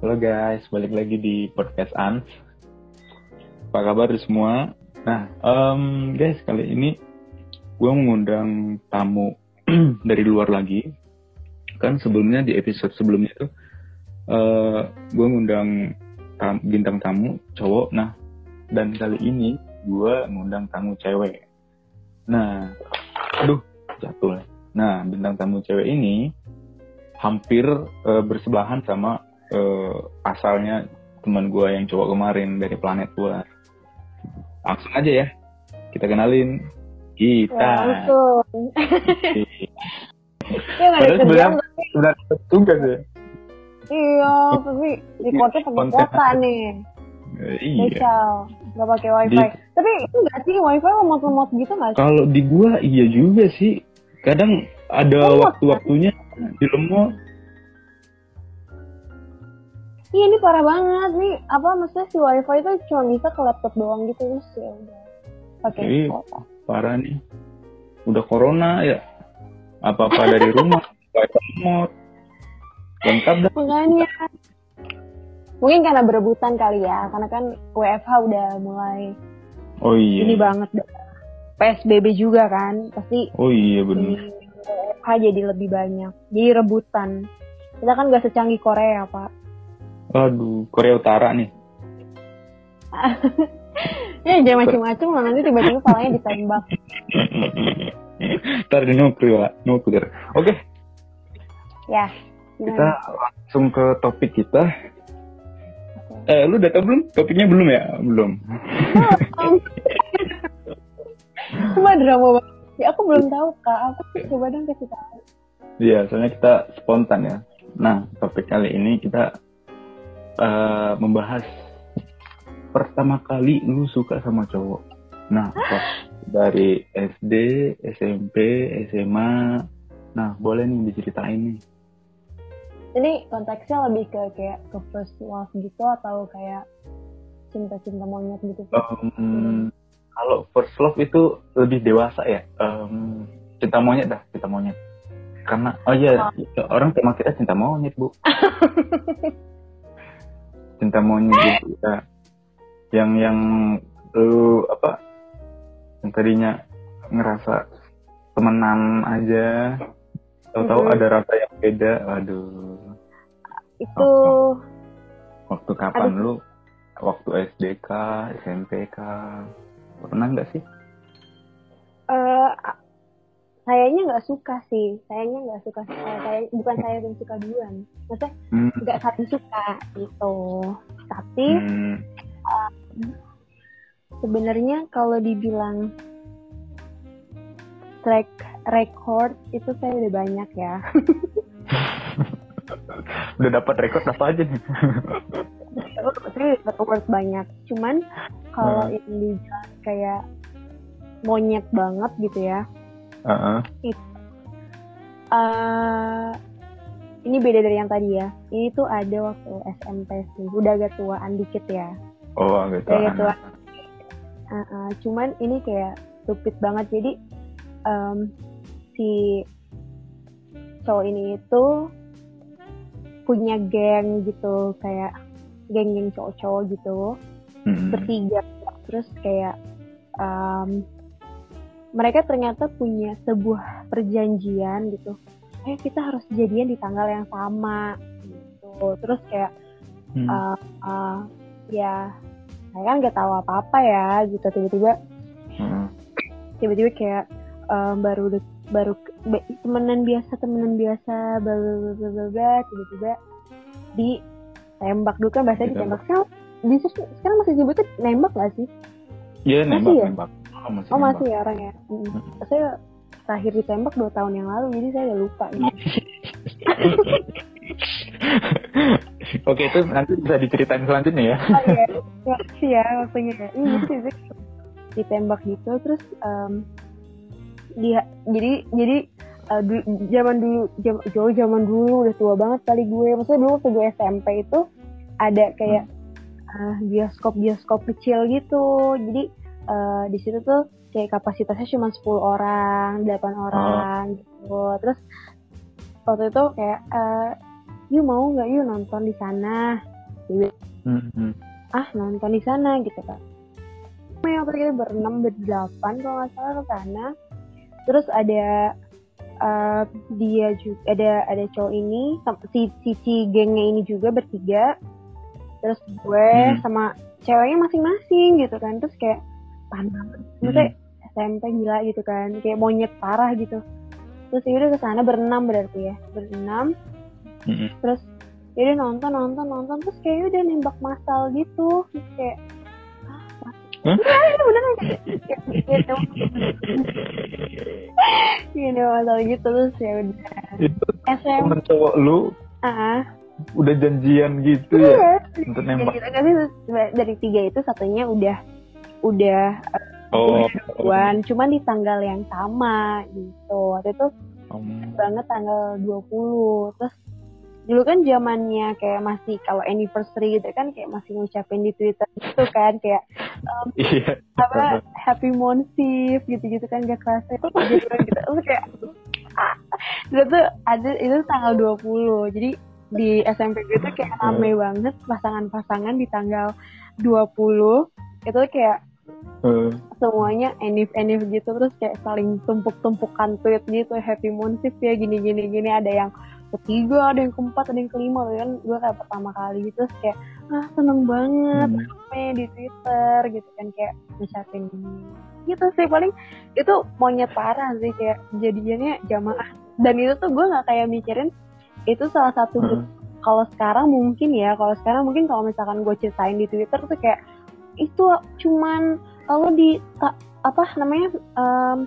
Halo guys, balik lagi di podcast Ans. Apa kabar semua? Nah, um, guys, kali ini gue mengundang tamu dari luar lagi. Kan sebelumnya di episode sebelumnya itu uh, gue ngundang tam bintang tamu cowok. Nah, dan kali ini gue ngundang tamu cewek. Nah, aduh, jatuh. Nah, bintang tamu cewek ini hampir uh, bersebelahan sama uh, asalnya teman gue yang cowok kemarin dari planet luar. Langsung aja ya, kita kenalin kita. Ya, langsung. ya, sebenarnya sudah tugas ya. Iya, tapi di kota pakai kota nih. Iya. Misal, nggak pakai wifi. Di... Tapi itu nggak sih wifi lemot-lemot gitu nggak sih? Kalau di gua iya juga sih. Kadang ada waktu-waktunya di lemot Iya ini parah banget. Nih apa maksudnya si wifi itu cuma bisa ke laptop doang gitu terus ya udah. Pakai okay. parah nih. Udah corona ya. Apa apa dari rumah wifi remote. Lengkap dah. Makanya. Mungkin karena berebutan kali ya karena kan WFH udah mulai oh iya. ini banget. Dah PSBB juga kan pasti oh iya benar WFH jadi lebih banyak. Jadi rebutan. Kita kan gak secanggih Korea pak Aduh, Korea Utara nih. ya jangan macam-macam lah nanti tiba-tiba palanya ditembak. Ntar di nuklir lah, nuklir. Oke. Okay. Ya. Gimana? Kita langsung ke topik kita. Okay. Eh, lu udah tau belum? Topiknya belum ya? Belum. Cuma drama banget. Ya aku belum tahu kak. Aku coba dong kasih tahu. Iya, soalnya kita spontan ya. Nah, topik kali ini kita uh, membahas pertama kali lu suka sama cowok. Nah, pas dari SD, SMP, SMA. Nah, boleh nih diceritain nih. Ini konteksnya lebih ke kayak ke first love gitu atau kayak cinta-cinta monyet gitu? Um, hmm. Kalau first love itu lebih dewasa ya. Um, cinta monyet dah, cinta monyet. Karena oh iya, oh. orang tema kita cinta monyet, Bu. cinta monyet gitu ya. Yang yang lu apa yang tadinya ngerasa temenan aja tahu-tahu mm-hmm. ada rasa yang beda aduh itu waktu, waktu kapan Aduh. lu? Waktu SD kah SMP kah? Pernah nggak sih? Uh, sayanya nggak suka sih sayanya nggak suka uh, saya bukan saya yang suka duluan maksudnya hmm. nggak hmm. saling suka gitu tapi hmm. uh, sebenarnya kalau dibilang track record itu saya udah banyak ya udah dapat record apa aja nih saya dapat banyak cuman kalau hmm. yang dibilang kayak monyet banget gitu ya Uh-uh. Uh, ini beda dari yang tadi ya. Ini tuh ada waktu SMP sih. Udah agak tuaan dikit ya. Oh, agak tuaan. Agak tua. Uh, uh, cuman ini kayak stupid banget. Jadi um, si cowok ini itu punya geng gitu kayak geng-geng cowok-cowok gitu mm-hmm. bertiga terus kayak um, mereka ternyata punya sebuah perjanjian gitu eh kita harus jadian di tanggal yang sama gitu terus kayak hmm. uh, uh, ya saya kan nggak tahu apa apa ya gitu tiba-tiba hmm. tiba-tiba kayak uh, baru baru temenan biasa temenan biasa bla bla bla bla tiba-tiba ditembak dulu kan bahasa ditembak sekarang sekarang masih sebutnya nembak gak sih? Iya nembak, ya? nembak Oh masih, oh, masih ya orang ya. Hmm. Saya terakhir ditembak dua tahun yang lalu, jadi saya udah lupa. Gitu. Oke itu nanti bisa diceritain selanjutnya ya. Oh iya, makasih ya. Iya sih ditembak gitu, terus um, dia jadi jadi uh, du, zaman dulu jam, jauh zaman dulu udah tua banget kali gue. Maksudnya dulu waktu gue SMP itu ada kayak hmm. uh, bioskop bioskop kecil gitu. Jadi uh, di situ tuh kayak kapasitasnya cuma 10 orang, 8 orang oh. gitu. Terus waktu itu kayak uh, yuk mau nggak yuk nonton di sana Dia Hmm. ah nonton di sana gitu kan yang waktu kita berenam berdelapan kalau nggak salah ke sana terus ada eh, dia juga ada ada cowok ini si si, si gengnya ini juga bertiga terus gue Hmm. sama ceweknya masing-masing gitu kan terus kayak panas banget maksudnya SMP gila gitu kan. Kayak monyet parah gitu. Terus ya udah ke sana berenam berarti ya. Berenam. Hmm. terus udah nonton nonton nonton. Terus kayak udah nembak masal gitu. Terus kayak ah Hah? Iya, iya, beneran kayak kayak- kayak nembak- kayak nembak masal gitu. Terus ya udah. Itu SM temen cowok lu ah udah janjian gitu ya iya untuk Jadi nembak. kan sih dari tiga itu satunya udah udah Oh. duluan cuman di tanggal yang sama gitu waktu itu Hmm. banget tanggal 20 terus dulu kan zamannya kayak masih kalau anniversary gitu kan kayak masih ngucapin di Twitter gitu kan kayak Iya. apa happy monsif gitu-gitu kan gak kerasa itu gitu gitu terus kayak ah, itu tuh ada itu tanggal 20 jadi di SMP gue tuh kayak rame banget pasangan-pasangan di tanggal 20 itu kayak Eh, semuanya enif-enif gitu terus kayak saling tumpuk-tumpukan tweet gitu happy monsif ya gini gini gini ada yang ketiga ada yang keempat ada yang kelima kan gue kayak pertama kali gitu terus kayak ah seneng banget hmm. rame di twitter gitu kan kayak ngucapin gitu sih paling itu monyet parah sih kayak jadiannya jamaah dan itu tuh gue nggak kayak mikirin itu salah satu Hmm. kalau sekarang mungkin ya kalau sekarang mungkin kalau misalkan gue ceritain di twitter tuh kayak itu cuman kalau di ta- apa namanya em,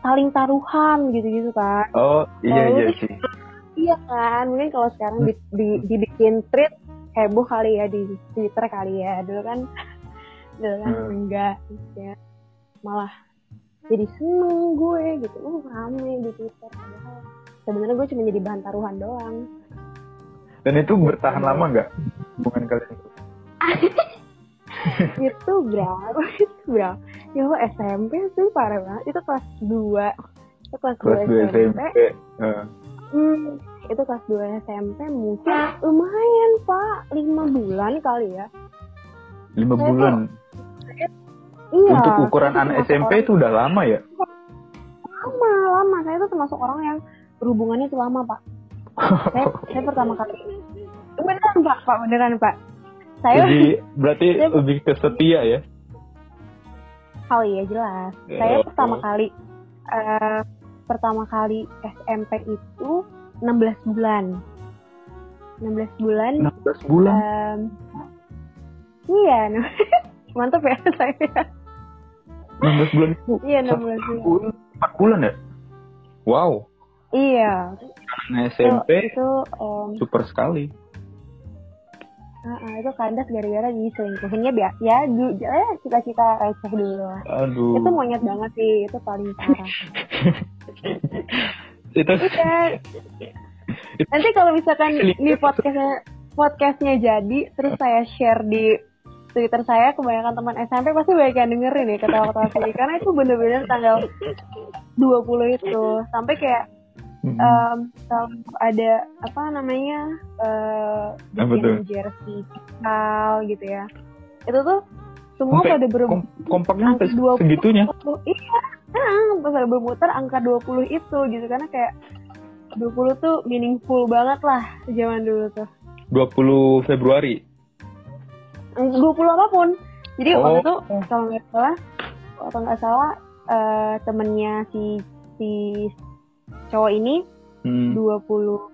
saling taruhan gitu-gitu kan. Oh iya Oh, iya sih. iya. Kan mungkin kalau sekarang di, di- dibikin tweet heboh kali ya di twitter kali ya. Dulu kan dulu kan Hmm. enggak ya malah jadi seneng gue gitu. Uh rame di twitter. Padahal sebenarnya gue cuma jadi bahan taruhan doang. Dan itu bertahan lama nggak hubungan kalian itu? itu berapa itu berapa? Ya Allah, SMP sih parah banget. Itu kelas 2 itu kelas, Kelas 2 2 SMP, SMP. Eh, Hmm, itu kelas 2 SMP mungkin lumayan pak. 5 bulan kali ya. Lima Saya bulan. iya. Untuk ukuran tuh anak SMP orang- itu udah lama ya? lama lama. Saya tuh termasuk orang yang berhubungannya itu lama pak. Saya, saya pertama kali. Beneran pak. Pak beneran pak saya Jadi berarti Saya- lebih ke setia ya? Oh iya jelas. Ya, Saya oh. pertama kali eh, pertama kali SMP itu 16 bulan. 16 bulan. 16 bulan. em, iya, mantap ya saya. 16 bulan itu Iya 16 satu bulan. tahun, 4 bulan ya? Wow. Iya. Itu, SMP itu em, super sekali. Ah, ah, itu kandas gara-gara diselingkuhinnya ya. Ya, du, ya cita-cita receh dulu. Aduh. Itu monyet banget sih, itu paling parah. itu Iya. Nanti kalau misalkan ini podcastnya podcastnya jadi, terus saya share di Twitter saya, kebanyakan teman SMP pasti banyak yang dengerin ya ketawa-ketawa sendiri. Karena itu bener-bener tanggal 20 itu. Sampai kayak Mm-mm. em, kalau ada apa namanya eh Apa bikin jersey final gitu ya. Itu tuh semua Sampai pada kom- kompaknya sampai angka 20. segitunya. Iya, nah, pada bermuter angka 20 itu gitu karena kayak 20 tuh meaningful banget lah zaman dulu tuh. 20 Februari. 20 apa pun. Jadi Oh. waktu itu kalau nggak salah, kalau nggak salah eh, temennya si si cowok ini Hmm. 20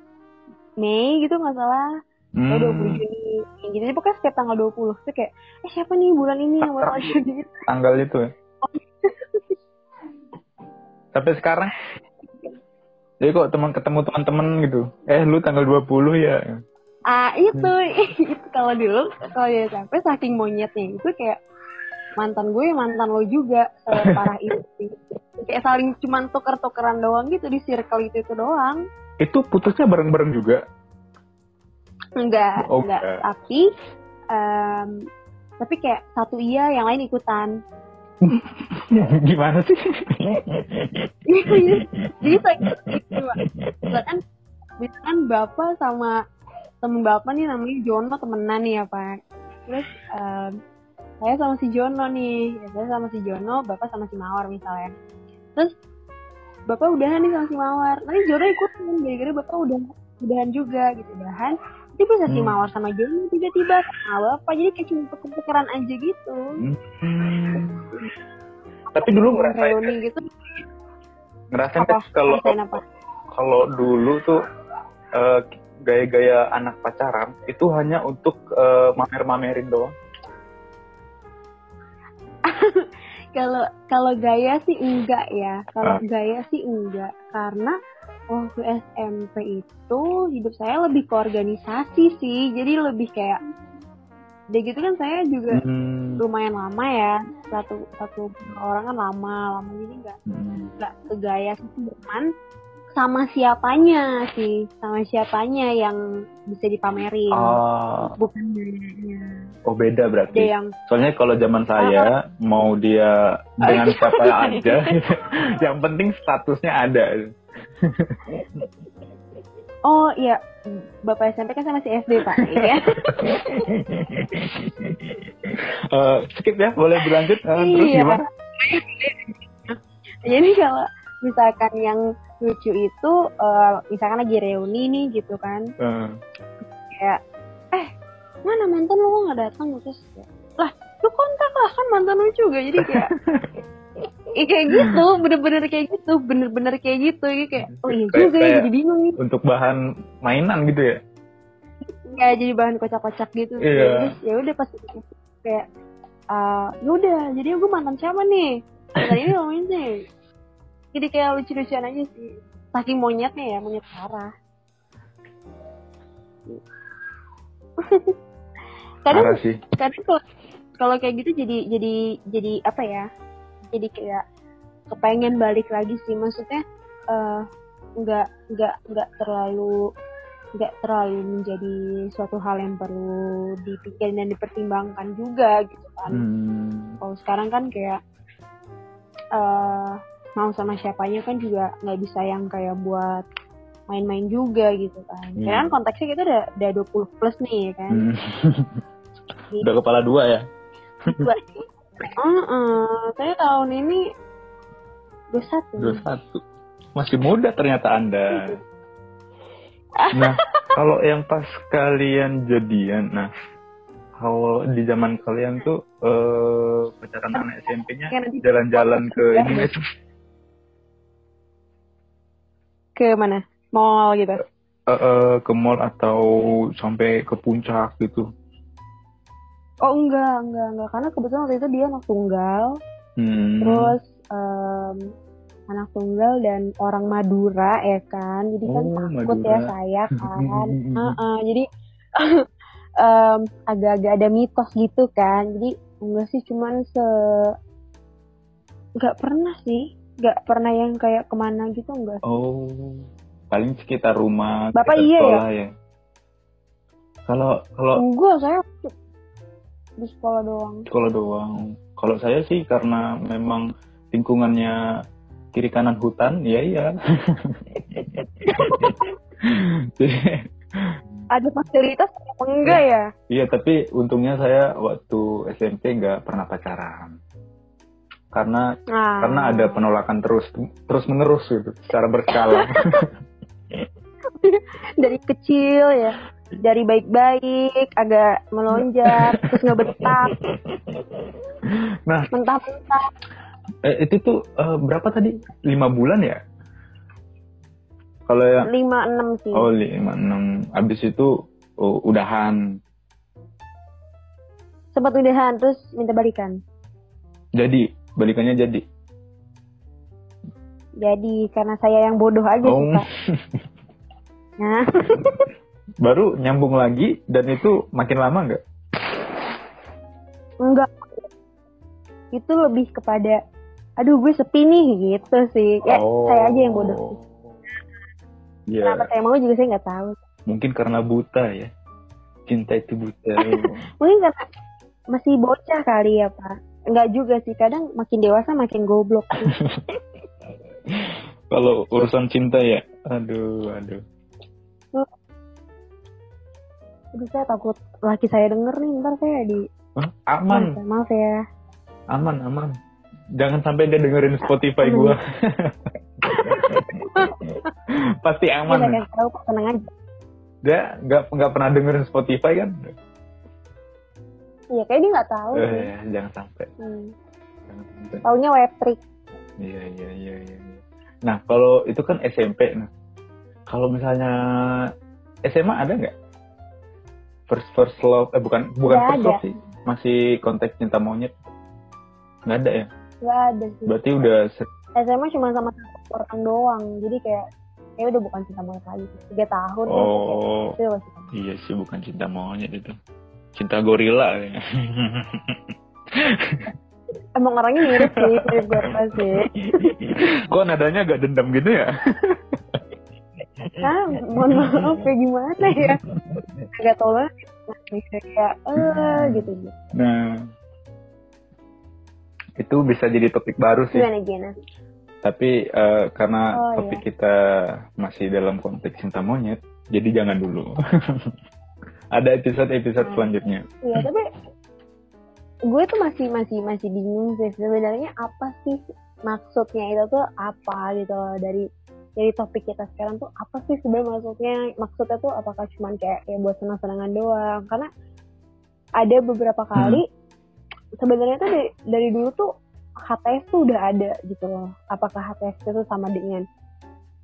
Mei gitu nggak salah Hmm. atau 20 Juni gitu. Jadi pokoknya setiap tanggal 20 tuh kayak eh siapa nih bulan ini yang bakal jadi Tanggal itu ya. Sampai sekarang. Jadi kok teman ketemu teman-teman gitu. Eh lu tanggal 20 ya. Ah itu, itu kalau dulu kalau di SMP saking monyetnya itu kayak mantan gue mantan lo juga separah itu sih. Kayak saling cuman tuker-tukeran doang gitu di circle itu itu doang. Itu putusnya bareng-bareng juga. Enggak, Oh, enggak. enggak. Tapi em, tapi kayak satu iya yang lain ikutan. Gimana sih? Jadi saya gitu, misalkan misalkan bapak sama temen bapak nih namanya Jono temenan nih ya pak terus um, saya sama si Jono nih ya, saya sama si Jono bapak sama si Mawar misalnya terus bapak udahan nih sama si Mawar. Nanti Jono ikut gara-gara bapak udah udahan juga gitu udahan. Nanti bisa si Hmm. Mawar sama Jono tiba-tiba sama bapak jadi kayak cuma tuker-tukeran aja gitu. Hmm. Tapi dulu ngerasain gitu. Ngerasain apa? kalau kalau dulu tuh eh, gaya-gaya anak pacaran itu hanya untuk eh, mamer-mamerin doang. kalau kalau gaya sih enggak ya kalau Ah. gaya sih enggak karena waktu SMP itu hidup saya lebih ke organisasi sih jadi lebih kayak udah gitu kan saya juga Hmm. lumayan lama ya satu satu orang kan lama lama jadi nggak Hmm. nggak ke gaya sih cuman sama siapanya sih sama siapanya yang bisa dipamerin Ah, bukan gayanya oh beda ada berarti. yang Soalnya kalau zaman saya mau dia dengan siapa aja, yang penting statusnya ada. Oh iya, Bapak SMP kan saya masih SD Pak, ya. Eh, skip ya, boleh berlanjut. Eh, terus Iya. gimana? Jadi kalau misalkan yang lucu itu, eh, misalkan lagi reuni nih gitu kan, Eh, kayak, eh mana mantan lu? Kok nggak datang? Terus lah lu kontak lah kan mantan lu juga. Jadi kayak Iya kayak gitu, bener-bener kayak gitu, bener-bener kayak gitu, kayak, oh iya juga ya, jadi bingung nih, untuk bahan mainan gitu ya. ya jadi bahan kocak-kocak gitu, Iya. terus ya udah pas kayak, ah ya udah, jadi gue mantan siapa nih? Mantan ini ngomongin sih, jadi kayak lucu-lucuan aja sih, saking monyetnya ya, monyet parah. kadang Parah sih. kadang kalau kalau kayak gitu jadi jadi jadi apa ya jadi kayak kepengen balik lagi sih maksudnya eh, nggak nggak nggak terlalu nggak terlalu menjadi suatu hal yang perlu dipikir dan dipertimbangkan juga gitu kan Hmm. kalau sekarang kan kayak eh mau sama siapanya kan juga nggak bisa yang kayak buat main-main juga gitu kan. Iya. Ya kan konteksnya kita udah udah 20 plus nih ya kan. Hmm. Udah kepala dua ya. Dua. Heeh, saya tahun ini 21. 21. Masih muda ternyata Anda. Nah, kalau yang pas kalian jadian, nah kalau di zaman kalian tuh eh, pacaran anak SMP-nya jalan-jalan ke ini? Ke mana? Mall gitu. Eh, eh, ke mall atau sampai ke puncak gitu. Oh enggak, enggak, enggak. Karena kebetulan waktu itu dia anak tunggal. Hmm. Terus em, anak tunggal dan orang Madura ya kan. Jadi kan Oh, takut Madura. ya saya kan. Heeh, jadi em, agak-agak ada mitos gitu kan. Jadi enggak sih cuman se nggak pernah sih. Nggak pernah yang kayak ke mana gitu enggak. Oh, paling sekitar rumah, Bapak sekitar iya ya? sekolah ya. Kalau kalau Enggak, saya di sekolah doang. sekolah doang. Kalau saya sih karena memang lingkungannya kiri kanan hutan, ya iya. Jadi, Ada fasilitas enggak ya? iya, tapi untungnya saya waktu SMP nggak pernah pacaran. Karena Nah, karena ada penolakan terus terus menerus gitu, secara berkala. dari kecil ya dari baik-baik agak melonjak terus ngebetak nah, mentah-mentah eh, itu tuh eh, berapa tadi? Lima bulan ya? Kalau yang lima enam sih Oh lima enam. Abis itu oh, udahan. sempat udahan terus minta balikan Jadi balikannya jadi. jadi karena saya yang bodoh aja Oh, sih pak. Nah. Baru nyambung lagi dan itu makin lama nggak? enggak. Itu lebih kepada aduh gue sepi nih gitu sih. Ya saya aja yang bodoh. Ya, kenapa saya mau juga saya nggak tahu. Mungkin karena buta ya. Cinta itu buta. mungkin karena masih bocah kali ya pak Enggak juga sih kadang makin dewasa makin goblok. Kalau urusan cinta ya, aduh, aduh. Aduh, saya takut laki saya denger nih, ntar saya di... Hah? Aman, Maaf ya. aman, aman. Jangan sampai dia dengerin Spotify Aman. gua. Pasti Dia aman. kasih tahu kok tenang aja. Dia nggak nggak pernah dengerin Spotify kan? Iya, kayak dia nggak tahu sih. Eh, jangan sampai. Hmm. Jangan sampai. Taunya web trick. Iya, iya, iya, iya. iya. Nah, kalau itu kan SMP. Nah, kalau misalnya SMA ada nggak? First first love, eh bukan bukan Nggak first ada. love sih, masih konteks cinta monyet. Nggak ada ya? Nggak ada sih. Berarti udah SMA cuma sama satu orang doang. Jadi kayak, ya udah bukan cinta banget lagi. sih. Tiga tahun. ya, oh Itu udah cinta. iya sih bukan cinta monyet itu, cinta gorila. ya. Emang orangnya mirip sih, mirip gue sih. Kok nadanya agak dendam gitu ya? Nah, mohon maaf ya gimana ya? Agak tau lah. Bisa kayak, eh gitu gitu. Nah, itu bisa jadi topik baru sih. Gimana gimana? Tapi eh, karena Oh, topik kita masih dalam konteks cinta monyet, jadi jangan dulu. Ada episode-episode Hmm. selanjutnya. Iya tapi gue tuh masih masih masih bingung sih sebenarnya apa sih maksudnya itu tuh apa gitu loh. Dari dari topik kita sekarang tuh apa sih sebenarnya maksudnya? Maksudnya tuh apakah cuma kayak ya buat senang-senangan doang? Karena ada beberapa kali sebenarnya tuh dari, dari dulu tuh HTS tuh udah ada gitu loh. Apakah HTS itu sama dengan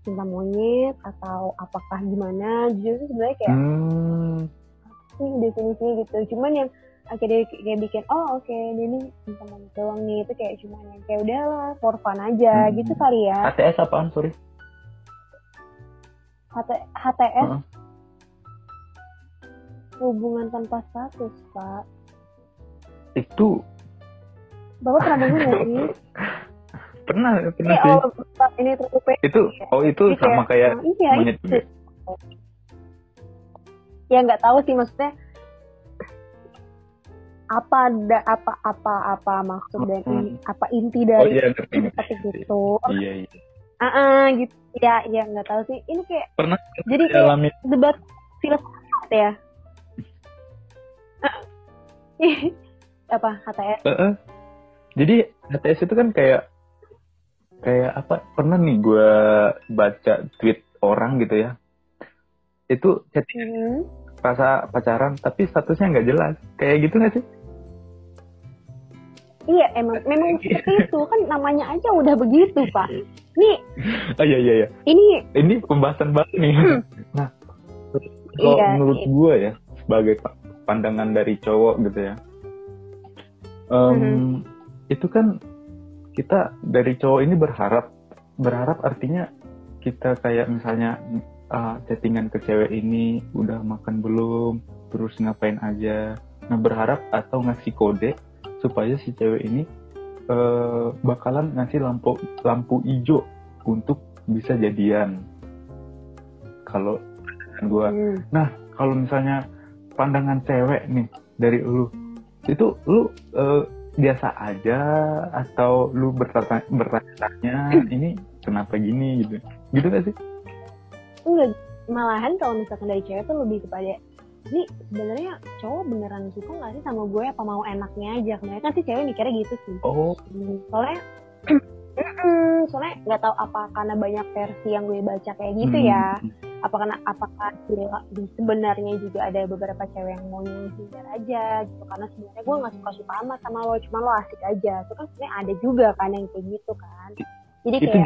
cinta monyet atau apakah gimana? Jujur sih sebenarnya kayak Hmm, sih definisinya gitu cuman yang akhirnya kayak bikin oh oke ini cinta monyet doang nih itu kayak cuman yang kayak udahlah for fun aja Hmm. gitu kali ya ATS apaan, sorry? HT, HTS Heeh. hubungan tanpa status pak Itu bapak pernah dengar nggak sih pernah, pernah eh, sih. oh ini tertutup Itu, oh itu Jadi sama kayak oh, iya monyet itu. Ya nggak tahu sih maksudnya apa ada apa apa apa maksud dan Hmm. ini apa inti Oh dari iya, ngerti, ngerti. topik gitu Iya, iya. ah ah, gitu ya ya nggak tahu sih ini kayak Pernah jadi kayak alami debat filsafat ya apa HTS Heeh. Jadi HTS itu kan kayak kayak apa? Pernah nih gue baca tweet orang gitu ya. Itu chatting hmm. rasa pacaran tapi statusnya nggak jelas. Kayak gitu nggak sih? iya emang memang seperti itu kan namanya aja udah begitu pak nih Oh iya iya iya. ini Ini pembahasan baru nih. Nah, kalau Iya, menurut iya. gue ya sebagai pa- pandangan dari cowok gitu ya. em, Mhm. Itu kan kita dari cowok ini berharap berharap artinya kita kayak misalnya ah, chattingan ke cewek ini udah makan belum terus ngapain aja. Nah berharap atau ngasih kode supaya si cewek ini eh, bakalan ngasih lampu lampu hijau untuk bisa jadian. Kalau gue hmm. kalau misalnya pandangan cewek nih dari lu itu lu eh, biasa aja atau lu bertanya bertanya ini kenapa gini? gitu. Gitu gak sih enggak malahan kalau misalkan dari cewek tuh lebih kepada ini sebenarnya cowok beneran suka nggak sih sama gue? Apa mau enaknya aja? Kebanyakan kan sih cewek mikirnya gitu sih. Oh. Hmm, soalnya soalnya nggak tahu apa karena banyak versi yang gue baca kayak gitu hmm, ya apa karena apakah sebenarnya juga ada beberapa cewek yang mau hindar aja gitu. Karena sebenarnya gue nggak suka suka amat sama lo cuma lo asik aja. Itu kan sebenarnya ada juga kan yang kayak gitu kan. Jadi kayak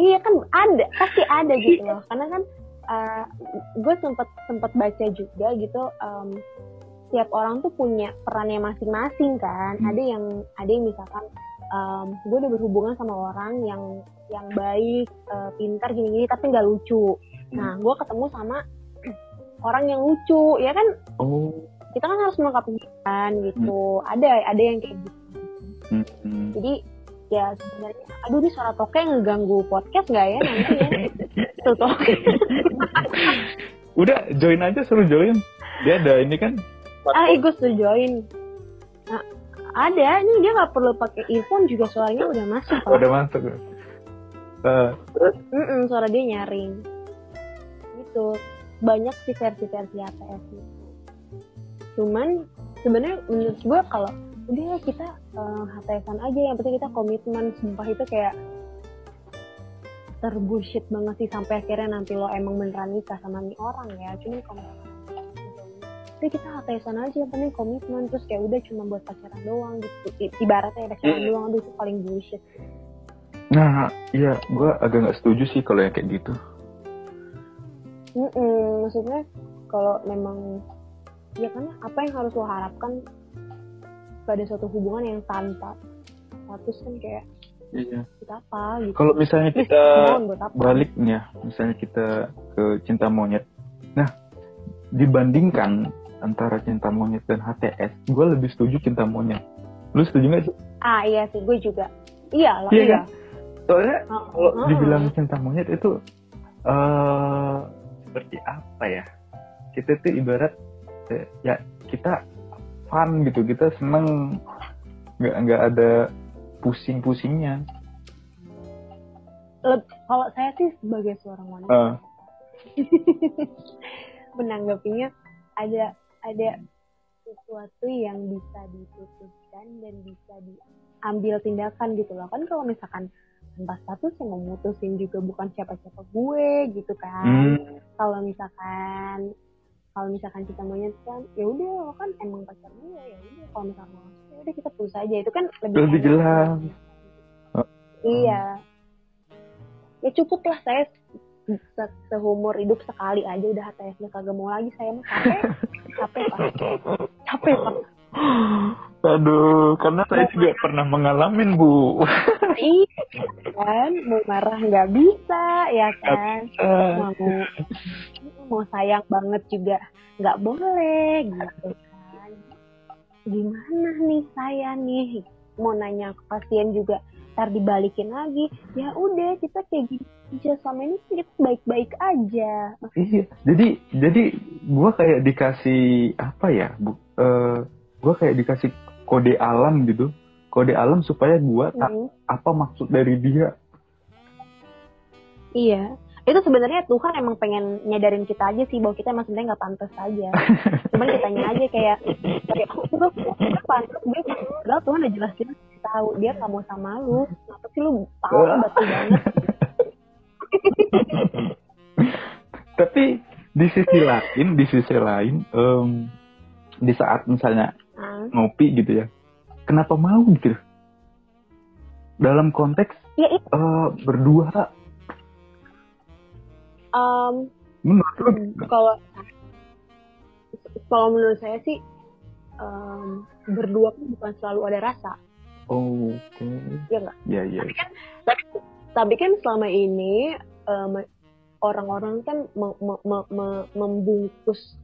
iya kan ada pasti ada gitu loh. Karena kan eh, gue sempet sempet baca juga gitu em, tiap orang tuh punya perannya masing-masing kan. Hmm. ada yang ada yang misalkan em, gue udah berhubungan sama orang yang yang baik eh, pintar gini-gini tapi nggak lucu. Nah gue ketemu sama orang yang lucu ya kan? Oh. Kita kan harus melengkapi kan gitu. Ada ada yang kayak gitu. Hmm, hmm. jadi ya sebenarnya. Aduh ini suara toke ngeganggu podcast nggak ya nanti ya? Tuh toke. Udah join aja suruh join. Dia ada ini kan? Ah gue sudah join. Nah, ada ini dia nggak perlu pakai earphone juga suaranya udah masuk udah masuk. Eh, Mm-mm, suara dia nyaring. Gitu. Banyak sih versi-versi HTS itu cuman sebenarnya menurut gue kalau udah kita uh, HTSan aja. Yang penting kita komitmen. Sumpah itu kayak terbullshit banget sih sampai akhirnya nanti lo emang beneran nikah sama nih orang ya. Cuman kalau udah kita HTSan aja yang penting komitmen. Terus kayak udah cuma buat pacaran doang gitu. I- ibaratnya ya pacaran Hmm. doang. Aduh itu paling bullshit. Nah, iya, gue agak nggak setuju sih kalau yang kayak gitu. Mm-mm, maksudnya kalau memang ya karena apa yang harus lo harapkan pada suatu hubungan yang tanpa status kan kayak Iya. kita apa gitu Kalau misalnya kita hubungan buat apa balik nih ya, misalnya kita ke cinta monyet. Nah, dibandingkan antara cinta monyet dan HTS, gue lebih setuju cinta monyet. Lu setuju nggak sih? ah iya sih gue juga iya lah Iya iya, kan? Soalnya Oh, kalau oh, dibilang cinta monyet itu eh seperti apa ya? Kita tuh ibarat eh, ya kita fun gitu, kita seneng. Nggak nggak ada pusing-pusingnya. Kalau saya sih sebagai seorang wanita Eh, menanggapinya ada ada sesuatu yang bisa diputuskan dan bisa diambil tindakan gitu loh. Kan kalau misalkan tanpa status yang memutusin juga bukan siapa-siapa gue gitu kan. Hmm, kalau misalkan kalau misalkan kita maunya kan ya udah lo kan emang pacar gue ya udah. Kalau misalkan mau ya udah kita putus aja. Itu kan lebih Lebih jelas. Iya. Ya cukup lah saya se- seumur hidup sekali aja udah HTS kagak mau lagi. Saya mah capek. Capek pak. Capek pak. Aduh, karena saya juga pernah mengalami bu. iya kan mau marah nggak bisa ya kan? Mau mau sayang banget juga nggak boleh gitu kan. Gimana nih saya nih? Mau nanya ke pasien juga ntar dibalikin lagi. Ya udah kita kayak gini aja. Selama ini sih kita baik-baik aja. Iya, jadi jadi gua kayak dikasih apa ya, bu? eh, gua kayak dikasih kode alam gitu, kode alam supaya gua Hmm, apa maksud dari dia. iya itu sebenarnya Tuhan emang pengen nyadarin kita aja sih bahwa kita emang sebenarnya nggak pantas aja. Cuman kitanya aja kayak kayak oh, gue gue pantas gue padahal Tuhan udah jelas-jelas tahu dia nggak mau sama lu. Kenapa sih lu tahu batu banget? Tapi di sisi lain, di sisi lain, em, di saat misalnya Ah, ngopi gitu ya, kenapa mau gitu? Dalam konteks ya itu. eh, berdua, um, menurut gimana? kalau kalau menurut saya sih em, berdua kan bukan selalu ada rasa Oh, Oke, ya nggak ya ya. tapi, tapi kan selama ini em, orang-orang kan me- me- me- me- membungkus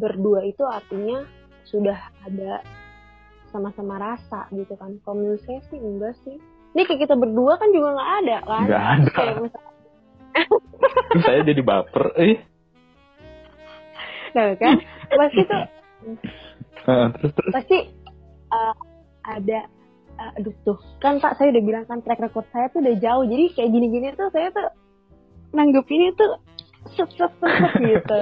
berdua itu artinya sudah ada sama-sama rasa gitu kan. Kalau menurut saya sih enggak sih. Ini kayak kita berdua kan juga nggak ada kan. Nggak ada. Kayak saya jadi baper, eh. nah kan pasti tuh Eh, terus terus. pasti uh, ada uh, aduh tuh kan pak saya udah bilang kan track record saya tuh udah jauh jadi kayak gini-gini tuh saya tuh nanggepinnya tuh set set set gitu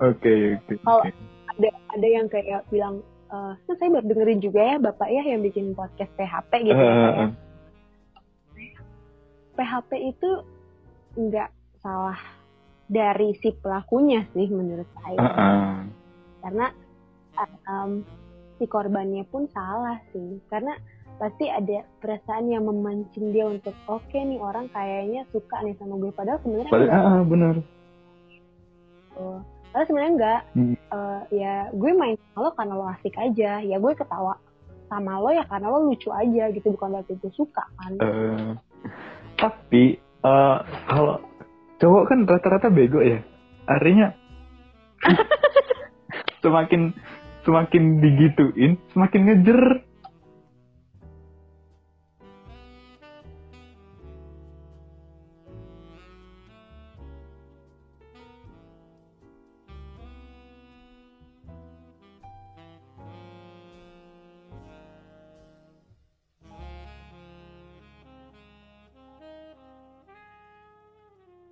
Oke oke. Kalau- oke. ada ada yang kayak bilang kan saya baru dengerin juga ya bapak ya yang bikin podcast PHP gitu ya, Pak, eh, ya. PHP itu nggak salah dari si pelakunya sih menurut saya. Eh, eh. karena em, si korbannya pun salah sih. Karena pasti ada perasaan yang memancing dia untuk oke nih orang kayaknya suka nih sama gue. Padahal sebenarnya Padahal, enggak ah, ah, benar. gitu. padahal sebenarnya enggak Hmm. Eh, ya gue main sama lo karena lo asik aja. Ya gue ketawa sama lo ya karena lo lucu aja gitu. Bukan berarti gue suka kan. Eh, tapi eh, kalau cowok kan rata-rata bego ya. Artinya semakin semakin digituin, semakin ngejer.